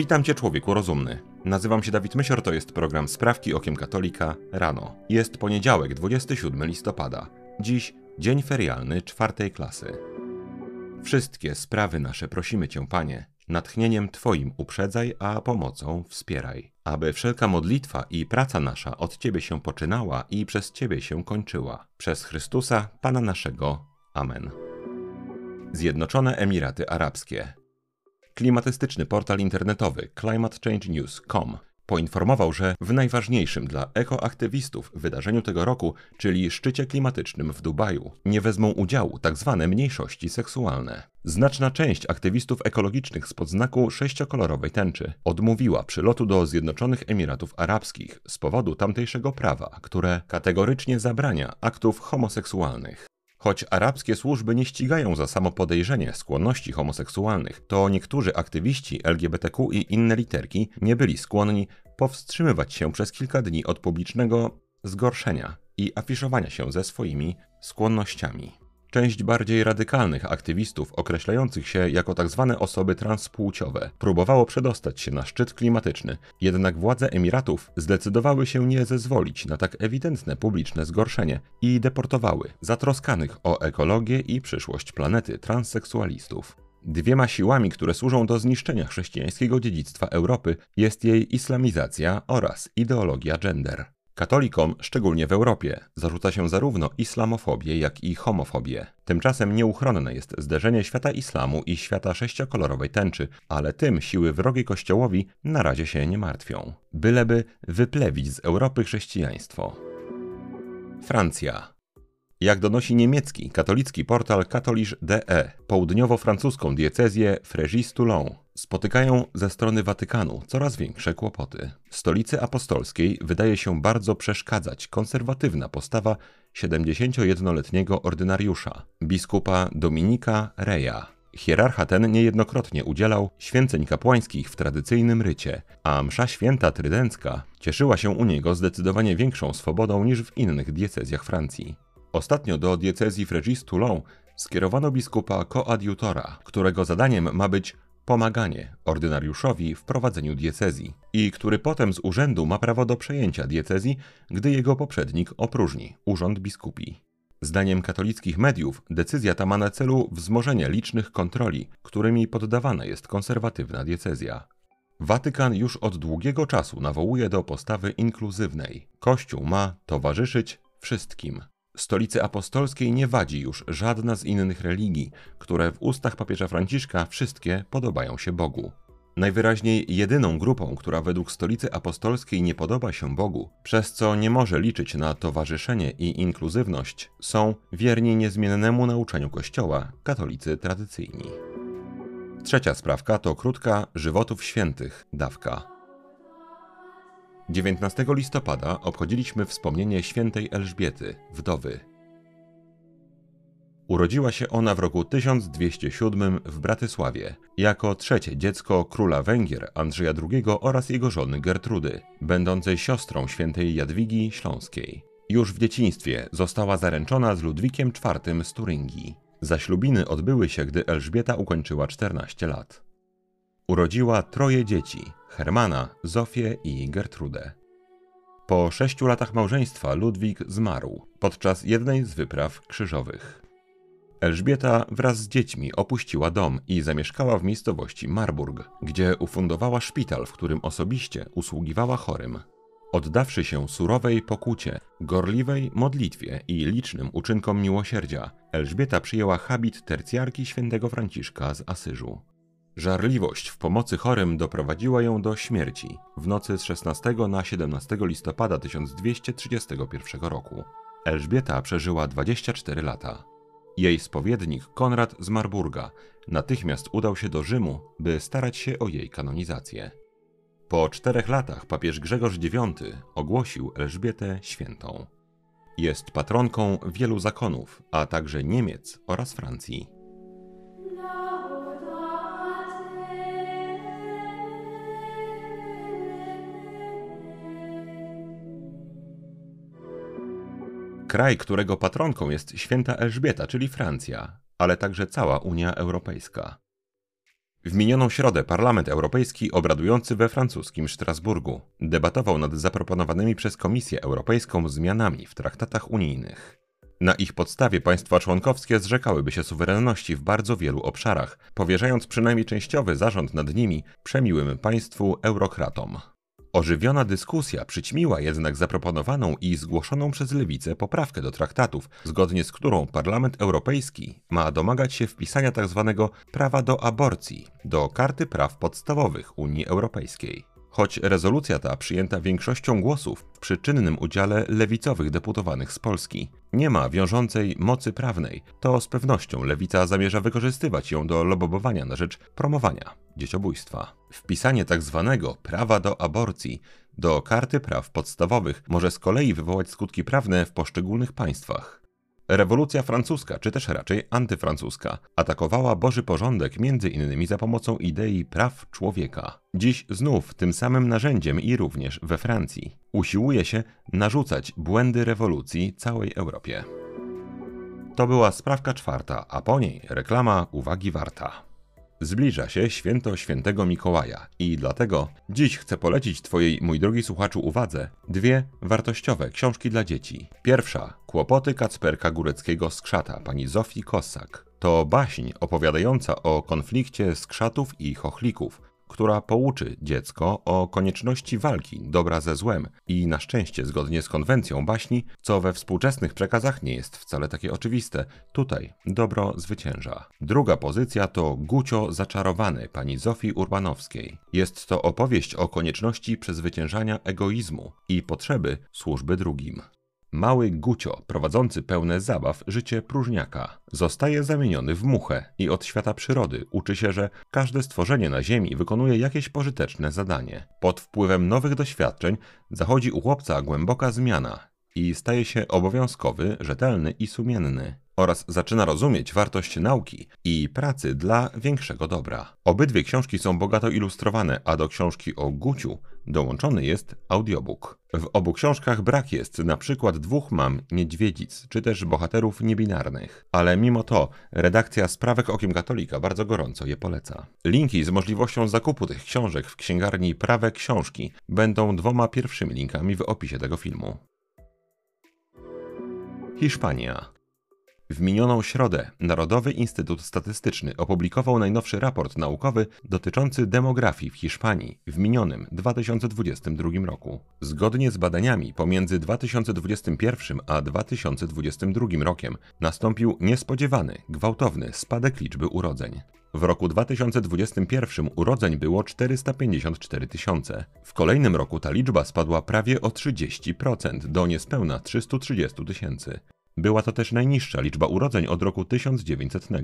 Witam Cię, człowieku rozumny. Nazywam się Dawid Mysior, to jest program Sprawki Okiem Katolika rano. Jest poniedziałek, 27 listopada. Dziś dzień ferialny czwartej klasy. Wszystkie sprawy nasze prosimy Cię, Panie, natchnieniem Twoim uprzedzaj, a pomocą wspieraj. Aby wszelka modlitwa i praca nasza od Ciebie się poczynała i przez Ciebie się kończyła. Przez Chrystusa, Pana naszego. Amen. Zjednoczone Emiraty Arabskie. Klimatystyczny portal internetowy climatechangenews.com poinformował, że w najważniejszym dla ekoaktywistów wydarzeniu tego roku, czyli szczycie klimatycznym w Dubaju, nie wezmą udziału tzw. Tak mniejszości seksualne. Znaczna część aktywistów ekologicznych z podznaku sześciokolorowej tęczy odmówiła przylotu do Zjednoczonych Emiratów Arabskich z powodu tamtejszego prawa, które kategorycznie zabrania aktów homoseksualnych. Choć arabskie służby nie ścigają za samo podejrzenie skłonności homoseksualnych, to niektórzy aktywiści LGBTQ i inne literki nie byli skłonni powstrzymywać się przez kilka dni od publicznego zgorszenia i afiszowania się ze swoimi skłonnościami. Część bardziej radykalnych aktywistów, określających się jako tzw. Tak osoby transpłciowe, próbowało przedostać się na szczyt klimatyczny, jednak władze Emiratów zdecydowały się nie zezwolić na tak ewidentne publiczne zgorszenie i deportowały zatroskanych o ekologię i przyszłość planety transseksualistów. Dwiema siłami, które służą do zniszczenia chrześcijańskiego dziedzictwa Europy, jest jej islamizacja oraz ideologia gender. Katolikom, szczególnie w Europie, zarzuca się zarówno islamofobię, jak i homofobię. Tymczasem nieuchronne jest zderzenie świata islamu i świata sześciokolorowej tęczy, ale tym siły wrogie Kościołowi na razie się nie martwią. Byleby wyplewić z Europy chrześcijaństwo. Francja. Jak donosi niemiecki katolicki portal Katolisz.de, południowo-francuską diecezję Fréjus-Toulon spotykają ze strony Watykanu coraz większe kłopoty. Stolicy apostolskiej wydaje się bardzo przeszkadzać konserwatywna postawa 71-letniego ordynariusza, biskupa Dominika Reja. Hierarcha ten niejednokrotnie udzielał święceń kapłańskich w tradycyjnym rycie, a msza święta trydencka cieszyła się u niego zdecydowanie większą swobodą niż w innych diecezjach Francji. Ostatnio do diecezji Fregis-Toulon skierowano biskupa koadjutora, którego zadaniem ma być pomaganie ordynariuszowi w prowadzeniu diecezji i który potem z urzędu ma prawo do przejęcia diecezji, gdy jego poprzednik opróżni urząd biskupi. Zdaniem katolickich mediów decyzja ta ma na celu wzmożenie licznych kontroli, którymi poddawana jest konserwatywna diecezja. Watykan już od długiego czasu nawołuje do postawy inkluzywnej. Kościół ma towarzyszyć wszystkim. Stolicy apostolskiej nie wadzi już żadna z innych religii, które w ustach papieża Franciszka wszystkie podobają się Bogu. Najwyraźniej jedyną grupą, która według stolicy apostolskiej nie podoba się Bogu, przez co nie może liczyć na towarzyszenie i inkluzywność, są wierni niezmiennemu nauczaniu Kościoła, katolicy tradycyjni. Trzecia sprawka to krótka żywotów świętych dawka. 19 listopada obchodziliśmy wspomnienie świętej Elżbiety, wdowy. Urodziła się ona w roku 1207 w Bratysławie, jako trzecie dziecko króla Węgier Andrzeja II oraz jego żony Gertrudy, będącej siostrą świętej Jadwigi Śląskiej. Już w dzieciństwie została zaręczona z Ludwikiem IV z Turyngii. Zaślubiny odbyły się, gdy Elżbieta ukończyła 14 lat. Urodziła troje dzieci: Hermana, Zofię i Gertrudę. Po sześciu latach małżeństwa Ludwik zmarł podczas jednej z wypraw krzyżowych. Elżbieta wraz z dziećmi opuściła dom i zamieszkała w miejscowości Marburg, gdzie ufundowała szpital, w którym osobiście usługiwała chorym. Oddawszy się surowej pokucie, gorliwej modlitwie i licznym uczynkom miłosierdzia, Elżbieta przyjęła habit tercjarki świętego Franciszka z Asyżu. Żarliwość w pomocy chorym doprowadziła ją do śmierci w nocy z 16 na 17 listopada 1231 roku. Elżbieta przeżyła 24 lata. Jej spowiednik Konrad z Marburga natychmiast udał się do Rzymu, by starać się o jej kanonizację. Po czterech latach papież Grzegorz IX ogłosił Elżbietę świętą. Jest patronką wielu zakonów, a także Niemiec oraz Francji. Kraj, którego patronką jest święta Elżbieta, czyli Francja, ale także cała Unia Europejska. W minioną środę Parlament Europejski, obradujący we francuskim Strasburgu, debatował nad zaproponowanymi przez Komisję Europejską zmianami w traktatach unijnych. Na ich podstawie państwa członkowskie zrzekałyby się suwerenności w bardzo wielu obszarach, powierzając przynajmniej częściowy zarząd nad nimi przemiłym państwu eurokratom. Ożywiona dyskusja przyćmiła jednak zaproponowaną i zgłoszoną przez lewicę poprawkę do traktatów, zgodnie z którą Parlament Europejski ma domagać się wpisania tzw. Tak prawa do aborcji do Karty Praw Podstawowych Unii Europejskiej. Choć rezolucja ta przyjęta większością głosów przy czynnym udziale lewicowych deputowanych z Polski nie ma wiążącej mocy prawnej, to z pewnością lewica zamierza wykorzystywać ją do lobowania na rzecz promowania dzieciobójstwa. Wpisanie. Tak prawa do aborcji do karty praw podstawowych może z kolei wywołać skutki prawne w poszczególnych państwach. Rewolucja francuska, czy też raczej antyfrancuska, atakowała Boży porządek między innymi za pomocą idei praw człowieka. Dziś znów tym samym narzędziem i również we Francji usiłuje się narzucać błędy rewolucji całej Europie. To była sprawka czwarta, a po niej reklama uwagi warta. Zbliża się święto świętego Mikołaja i dlatego dziś chcę polecić Twojej, mój drogi słuchaczu, uwadze dwie wartościowe książki dla dzieci. Pierwsza Kłopoty Kacperka Góreckiego Skrzata pani Zofii Kossak. To baśń opowiadająca o konflikcie skrzatów i chochlików, która pouczy dziecko o konieczności walki dobra ze złem i na szczęście zgodnie z konwencją baśni, co we współczesnych przekazach nie jest wcale takie oczywiste, tutaj dobro zwycięża. Druga pozycja to Gucio zaczarowany pani Zofii Urbanowskiej. Jest to opowieść o konieczności przezwyciężania egoizmu i potrzeby służby drugim. Mały Gucio, prowadzący pełne zabaw życie próżniaka, zostaje zamieniony w muchę i od świata przyrody uczy się, że każde stworzenie na Ziemi wykonuje jakieś pożyteczne zadanie. Pod wpływem nowych doświadczeń zachodzi u chłopca głęboka zmiana i staje się obowiązkowy, rzetelny i sumienny oraz zaczyna rozumieć wartość nauki i pracy dla większego dobra. Obydwie książki są bogato ilustrowane, a do książki o Guciu dołączony jest audiobook. W obu książkach brak jest na przykład dwóch mam niedźwiedzic, czy też bohaterów niebinarnych, ale mimo to redakcja Sprawek Okiem Katolika bardzo gorąco je poleca. Linki z możliwością zakupu tych książek w księgarni Prawe Książki będą dwoma pierwszymi linkami w opisie tego filmu. Hiszpania. W minioną środę Narodowy Instytut Statystyczny opublikował najnowszy raport naukowy dotyczący demografii w Hiszpanii w minionym 2022 roku. Zgodnie z badaniami pomiędzy 2021 a 2022 rokiem nastąpił niespodziewany, gwałtowny spadek liczby urodzeń. W roku 2021 urodzeń było 454 tysiące. W kolejnym roku ta liczba spadła prawie o 30% do niespełna 330 tysięcy. Była to też najniższa liczba urodzeń od roku 1900.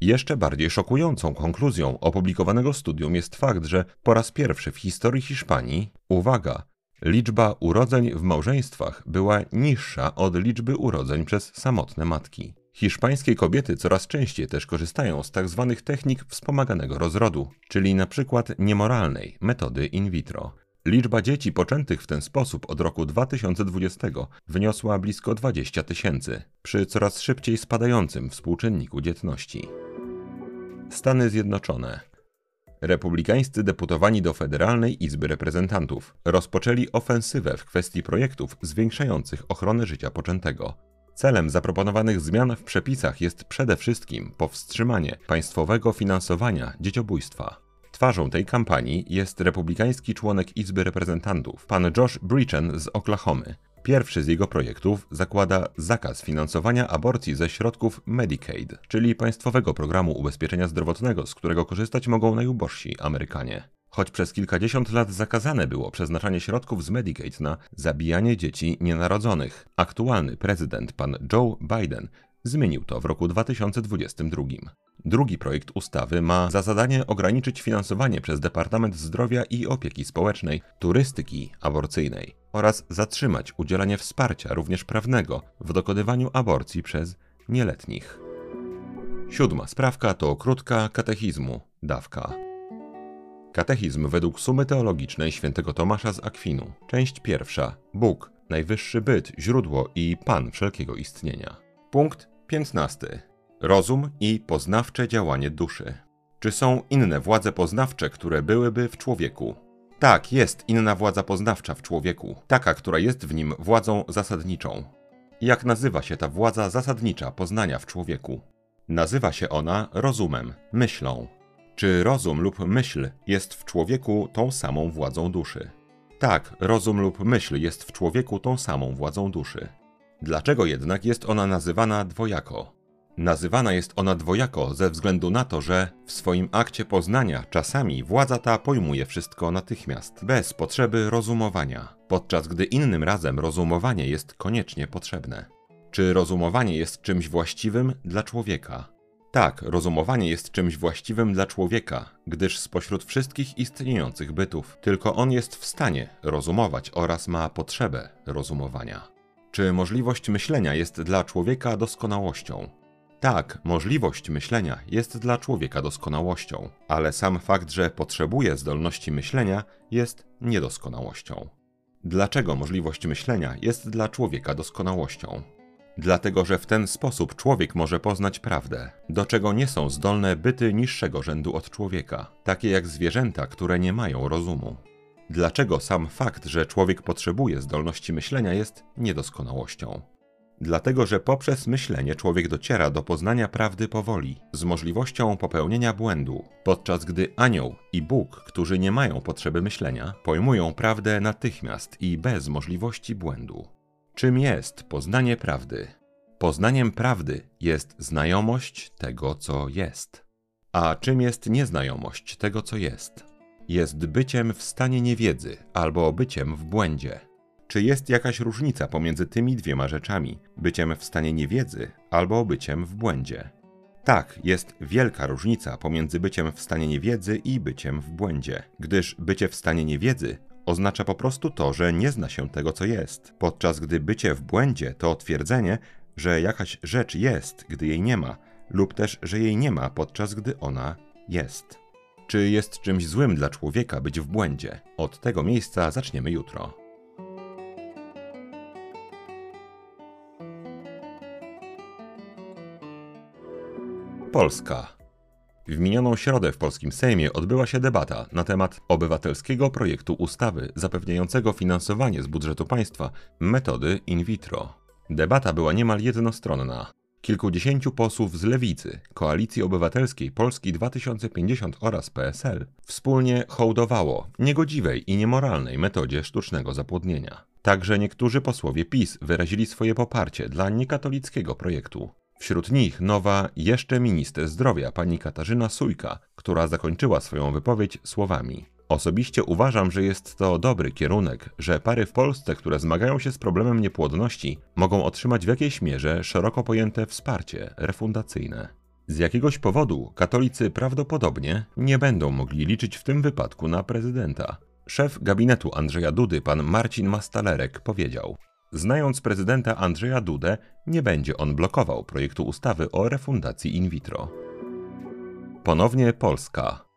Jeszcze bardziej szokującą konkluzją opublikowanego studium jest fakt, że po raz pierwszy w historii Hiszpanii, uwaga, liczba urodzeń w małżeństwach była niższa od liczby urodzeń przez samotne matki. Hiszpańskie kobiety coraz częściej też korzystają z tzw. Tak technik wspomaganego rozrodu, czyli np. niemoralnej metody in vitro. Liczba dzieci poczętych w ten sposób od roku 2020 wyniosła blisko 20 tysięcy, przy coraz szybciej spadającym współczynniku dzietności. Stany Zjednoczone. Republikańscy deputowani do Federalnej Izby Reprezentantów rozpoczęli ofensywę w kwestii projektów zwiększających ochronę życia poczętego. Celem zaproponowanych zmian w przepisach jest przede wszystkim powstrzymanie państwowego finansowania dzieciobójstwa. Twarzą tej kampanii jest republikański członek Izby Reprezentantów, pan Josh Brechen z Oklahomy. Pierwszy z jego projektów zakłada zakaz finansowania aborcji ze środków Medicaid, czyli państwowego programu ubezpieczenia zdrowotnego, z którego korzystać mogą najubożsi Amerykanie. Choć przez kilkadziesiąt lat zakazane było przeznaczanie środków z Medicaid na zabijanie dzieci nienarodzonych, aktualny prezydent pan Joe Biden zmienił to w roku 2022. Drugi projekt ustawy ma za zadanie ograniczyć finansowanie przez Departament Zdrowia i Opieki Społecznej turystyki aborcyjnej oraz zatrzymać udzielanie wsparcia również prawnego w dokonywaniu aborcji przez nieletnich. Siódma sprawka to krótka katechizmu, dawka. Katechizm według sumy teologicznej świętego Tomasza z Akwinu. Część pierwsza. Bóg, najwyższy byt, źródło i Pan wszelkiego istnienia. Punkt 15. Rozum i poznawcze działanie duszy. Czy są inne władze poznawcze, które byłyby w człowieku? Tak, jest inna władza poznawcza w człowieku, taka, która jest w nim władzą zasadniczą. Jak nazywa się ta władza zasadnicza poznania w człowieku? Nazywa się ona rozumem, myślą. Czy rozum lub myśl jest w człowieku tą samą władzą duszy? Tak, rozum lub myśl jest w człowieku tą samą władzą duszy. Dlaczego jednak jest ona nazywana dwojako? Nazywana jest ona dwojako ze względu na to, że w swoim akcie poznania czasami władza ta pojmuje wszystko natychmiast, bez potrzeby rozumowania, podczas gdy innym razem rozumowanie jest koniecznie potrzebne. Czy rozumowanie jest czymś właściwym dla człowieka? Tak, rozumowanie jest czymś właściwym dla człowieka, gdyż spośród wszystkich istniejących bytów, tylko on jest w stanie rozumować oraz ma potrzebę rozumowania. Czy możliwość myślenia jest dla człowieka doskonałością? Tak, możliwość myślenia jest dla człowieka doskonałością, ale sam fakt, że potrzebuje zdolności myślenia, jest niedoskonałością. Dlaczego możliwość myślenia jest dla człowieka doskonałością? Dlatego, że w ten sposób człowiek może poznać prawdę, do czego nie są zdolne byty niższego rzędu od człowieka, takie jak zwierzęta, które nie mają rozumu. Dlaczego sam fakt, że człowiek potrzebuje zdolności myślenia, jest niedoskonałością? Dlatego, że poprzez myślenie człowiek dociera do poznania prawdy powoli, z możliwością popełnienia błędu, podczas gdy anioł i Bóg, którzy nie mają potrzeby myślenia, pojmują prawdę natychmiast i bez możliwości błędu. Czym jest poznanie prawdy? Poznaniem prawdy jest znajomość tego, co jest. A czym jest nieznajomość tego, co jest? Jest byciem w stanie niewiedzy albo byciem w błędzie. Czy jest jakaś różnica pomiędzy tymi dwiema rzeczami, byciem w stanie niewiedzy albo byciem w błędzie? Tak, jest wielka różnica pomiędzy byciem w stanie niewiedzy i byciem w błędzie, gdyż bycie w stanie niewiedzy oznacza po prostu to, że nie zna się tego, co jest, podczas gdy bycie w błędzie to twierdzenie, że jakaś rzecz jest, gdy jej nie ma, lub też, że jej nie ma, podczas gdy ona jest. Czy jest czymś złym dla człowieka być w błędzie? Od tego miejsca zaczniemy jutro. Polska. W minioną środę w polskim Sejmie odbyła się debata na temat obywatelskiego projektu ustawy zapewniającego finansowanie z budżetu państwa metody in vitro. Debata była niemal jednostronna. Kilkudziesięciu posłów z Lewicy, Koalicji Obywatelskiej Polski 2050 oraz PSL wspólnie hołdowało niegodziwej i niemoralnej metodzie sztucznego zapłodnienia. Także niektórzy posłowie PiS wyrazili swoje poparcie dla niekatolickiego projektu. Wśród nich nowa jeszcze minister zdrowia pani Katarzyna Sujka, która zakończyła swoją wypowiedź słowami: Osobiście uważam, że jest to dobry kierunek, że pary w Polsce, które zmagają się z problemem niepłodności, mogą otrzymać w jakiejś mierze szeroko pojęte wsparcie refundacyjne. Z jakiegoś powodu katolicy prawdopodobnie nie będą mogli liczyć w tym wypadku na prezydenta. Szef gabinetu Andrzeja Dudy, pan Marcin Mastalerek, powiedział: Znając prezydenta Andrzeja Dudę, nie będzie on blokował projektu ustawy o refundacji in vitro. Ponownie Polska.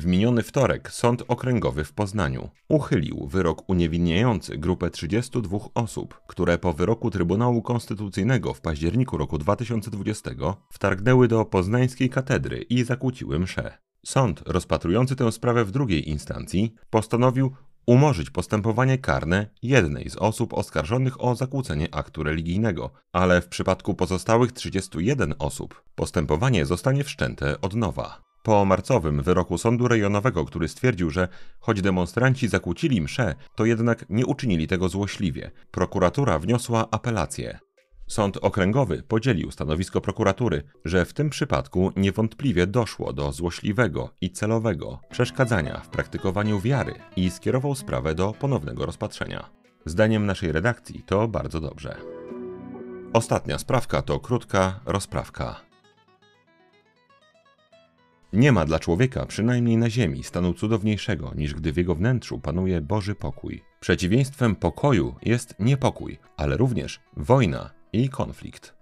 W miniony wtorek Sąd Okręgowy w Poznaniu uchylił wyrok uniewinniający grupę 32 osób, które po wyroku Trybunału Konstytucyjnego w październiku roku 2020 wtargnęły do poznańskiej katedry i zakłóciły mszę. Sąd, rozpatrujący tę sprawę w drugiej instancji, postanowił umorzyć postępowanie karne jednej z osób oskarżonych o zakłócenie aktu religijnego, ale w przypadku pozostałych 31 osób postępowanie zostanie wszczęte od nowa. Po marcowym wyroku sądu rejonowego, który stwierdził, że choć demonstranci zakłócili mszę, to jednak nie uczynili tego złośliwie, prokuratura wniosła apelację. Sąd okręgowy podzielił stanowisko prokuratury, że w tym przypadku niewątpliwie doszło do złośliwego i celowego przeszkadzania w praktykowaniu wiary i skierował sprawę do ponownego rozpatrzenia. Zdaniem naszej redakcji to bardzo dobrze. Ostatnia sprawka to krótka rozprawka. Nie ma dla człowieka, przynajmniej na ziemi, stanu cudowniejszego, niż gdy w jego wnętrzu panuje Boży pokój. Przeciwieństwem pokoju jest niepokój, ale również wojna i konflikt.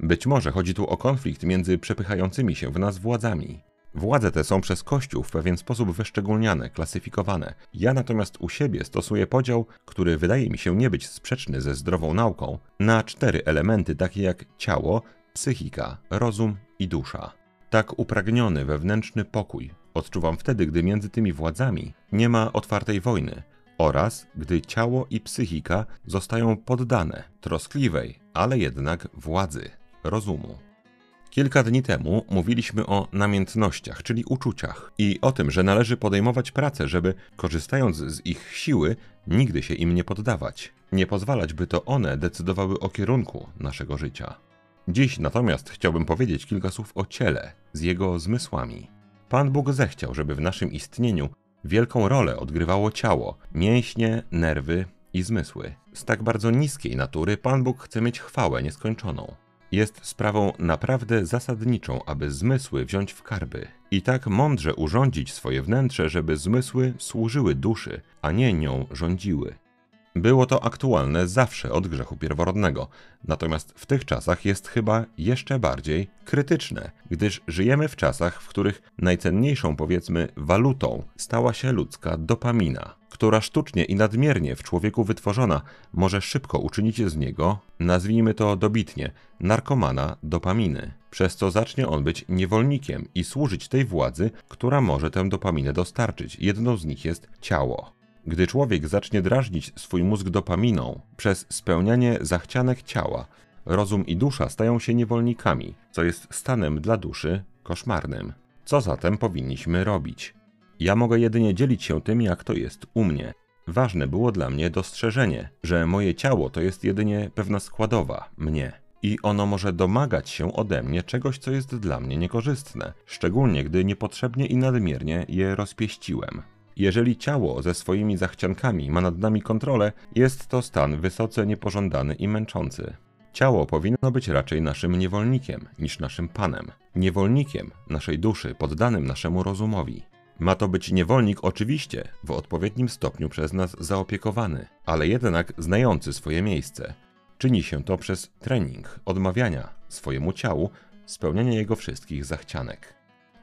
Być może chodzi tu o konflikt między przepychającymi się w nas władzami. Władze te są przez Kościół w pewien sposób wyszczególniane, klasyfikowane. Ja natomiast u siebie stosuję podział, który wydaje mi się nie być sprzeczny ze zdrową nauką, na cztery elementy takie jak ciało, psychika, rozum i dusza. Tak upragniony wewnętrzny pokój odczuwam wtedy, gdy między tymi władzami nie ma otwartej wojny oraz gdy ciało i psychika zostają poddane troskliwej, ale jednak władzy rozumu. Kilka dni temu mówiliśmy o namiętnościach, czyli uczuciach, i o tym, że należy podejmować pracę, żeby, korzystając z ich siły, nigdy się im nie poddawać, nie pozwalać, by to one decydowały o kierunku naszego życia. Dziś natomiast chciałbym powiedzieć kilka słów o ciele z jego zmysłami. Pan Bóg zechciał, żeby w naszym istnieniu wielką rolę odgrywało ciało, mięśnie, nerwy i zmysły. Z tak bardzo niskiej natury Pan Bóg chce mieć chwałę nieskończoną jest sprawą naprawdę zasadniczą, aby zmysły wziąć w karby i tak mądrze urządzić swoje wnętrze, żeby zmysły służyły duszy, a nie nią rządziły. Było to aktualne zawsze od grzechu pierworodnego, natomiast w tych czasach jest chyba jeszcze bardziej krytyczne, gdyż żyjemy w czasach, w których najcenniejszą, powiedzmy, walutą stała się ludzka dopamina, która sztucznie i nadmiernie w człowieku wytworzona może szybko uczynić z niego, nazwijmy to dobitnie, narkomana dopaminy, przez co zacznie on być niewolnikiem i służyć tej władzy, która może tę dopaminę dostarczyć. Jedną z nich jest ciało. Gdy człowiek zacznie drażnić swój mózg dopaminą przez spełnianie zachcianek ciała, rozum i dusza stają się niewolnikami, co jest stanem dla duszy koszmarnym. Co zatem powinniśmy robić? Ja mogę jedynie dzielić się tym, jak to jest u mnie. Ważne było dla mnie dostrzeżenie, że moje ciało to jest jedynie pewna składowa mnie. I ono może domagać się ode mnie czegoś, co jest dla mnie niekorzystne, szczególnie gdy niepotrzebnie i nadmiernie je rozpieściłem. Jeżeli ciało ze swoimi zachciankami ma nad nami kontrolę, jest to stan wysoce niepożądany i męczący. Ciało powinno być raczej naszym niewolnikiem niż naszym panem, niewolnikiem naszej duszy, poddanym naszemu rozumowi. Ma to być niewolnik oczywiście, w odpowiednim stopniu przez nas zaopiekowany, ale jednak znający swoje miejsce. Czyni się to przez trening odmawiania swojemu ciału spełniania jego wszystkich zachcianek.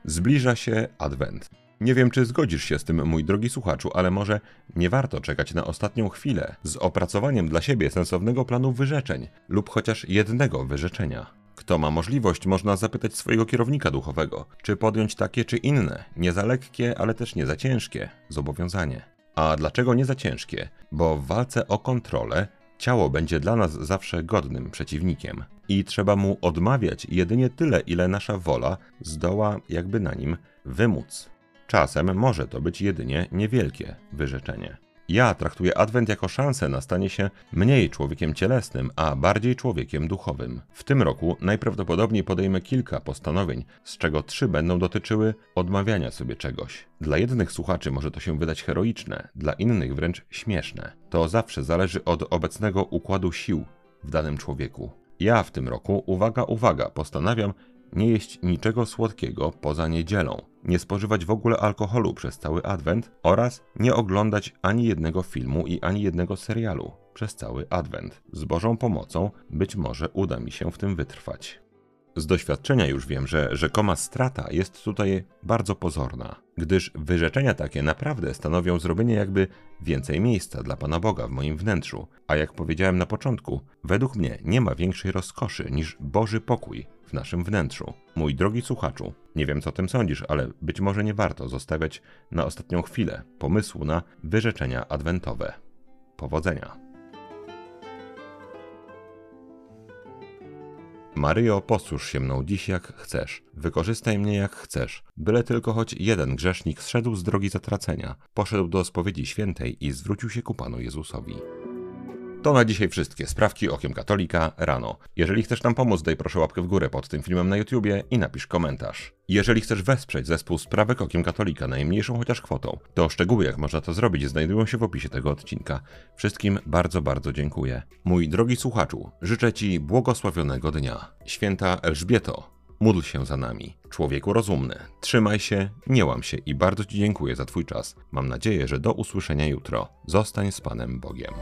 Zbliża się Adwent. Nie wiem, czy zgodzisz się z tym, mój drogi słuchaczu, ale może nie warto czekać na ostatnią chwilę z opracowaniem dla siebie sensownego planu wyrzeczeń lub chociaż jednego wyrzeczenia. Kto ma możliwość, można zapytać swojego kierownika duchowego, czy podjąć takie czy inne, nie za lekkie, ale też nie za ciężkie zobowiązanie. A dlaczego nie za ciężkie? Bo w walce o kontrolę ciało będzie dla nas zawsze godnym przeciwnikiem i trzeba mu odmawiać jedynie tyle, ile nasza wola zdoła jakby na nim wymóc. Czasem może to być jedynie niewielkie wyrzeczenie. Ja traktuję Adwent jako szansę na stanie się mniej człowiekiem cielesnym, a bardziej człowiekiem duchowym. W tym roku najprawdopodobniej podejmę kilka postanowień, z czego trzy będą dotyczyły odmawiania sobie czegoś. Dla jednych słuchaczy może to się wydać heroiczne, dla innych wręcz śmieszne. To zawsze zależy od obecnego układu sił w danym człowieku. Ja w tym roku, uwaga, uwaga, postanawiam nie jeść niczego słodkiego poza niedzielą, nie spożywać w ogóle alkoholu przez cały adwent oraz nie oglądać ani jednego filmu i ani jednego serialu przez cały adwent. Z Bożą pomocą być może uda mi się w tym wytrwać. Z doświadczenia już wiem, że rzekoma strata jest tutaj bardzo pozorna, gdyż wyrzeczenia takie naprawdę stanowią zrobienie jakby więcej miejsca dla Pana Boga w moim wnętrzu, a jak powiedziałem na początku, według mnie nie ma większej rozkoszy niż Boży pokój w naszym wnętrzu. Mój drogi słuchaczu, nie wiem co tym sądzisz, ale być może nie warto zostawiać na ostatnią chwilę pomysłu na wyrzeczenia adwentowe. Powodzenia! Maryjo, posłuż się mną dziś jak chcesz, wykorzystaj mnie jak chcesz, byle tylko choć jeden grzesznik zszedł z drogi zatracenia, poszedł do spowiedzi świętej i zwrócił się ku Panu Jezusowi. To na dzisiaj wszystkie sprawki okiem katolika rano. Jeżeli chcesz nam pomóc, daj proszę łapkę w górę pod tym filmem na YouTubie i napisz komentarz. Jeżeli chcesz wesprzeć zespół Sprawek Okiem Katolika najmniejszą chociaż kwotą, to szczegóły jak można to zrobić znajdują się w opisie tego odcinka. Wszystkim bardzo, bardzo dziękuję. Mój drogi słuchaczu, życzę Ci błogosławionego dnia. Święta Elżbieto, módl się za nami. Człowieku rozumny, trzymaj się, nie łam się i bardzo Ci dziękuję za Twój czas. Mam nadzieję, że do usłyszenia jutro. Zostań z Panem Bogiem.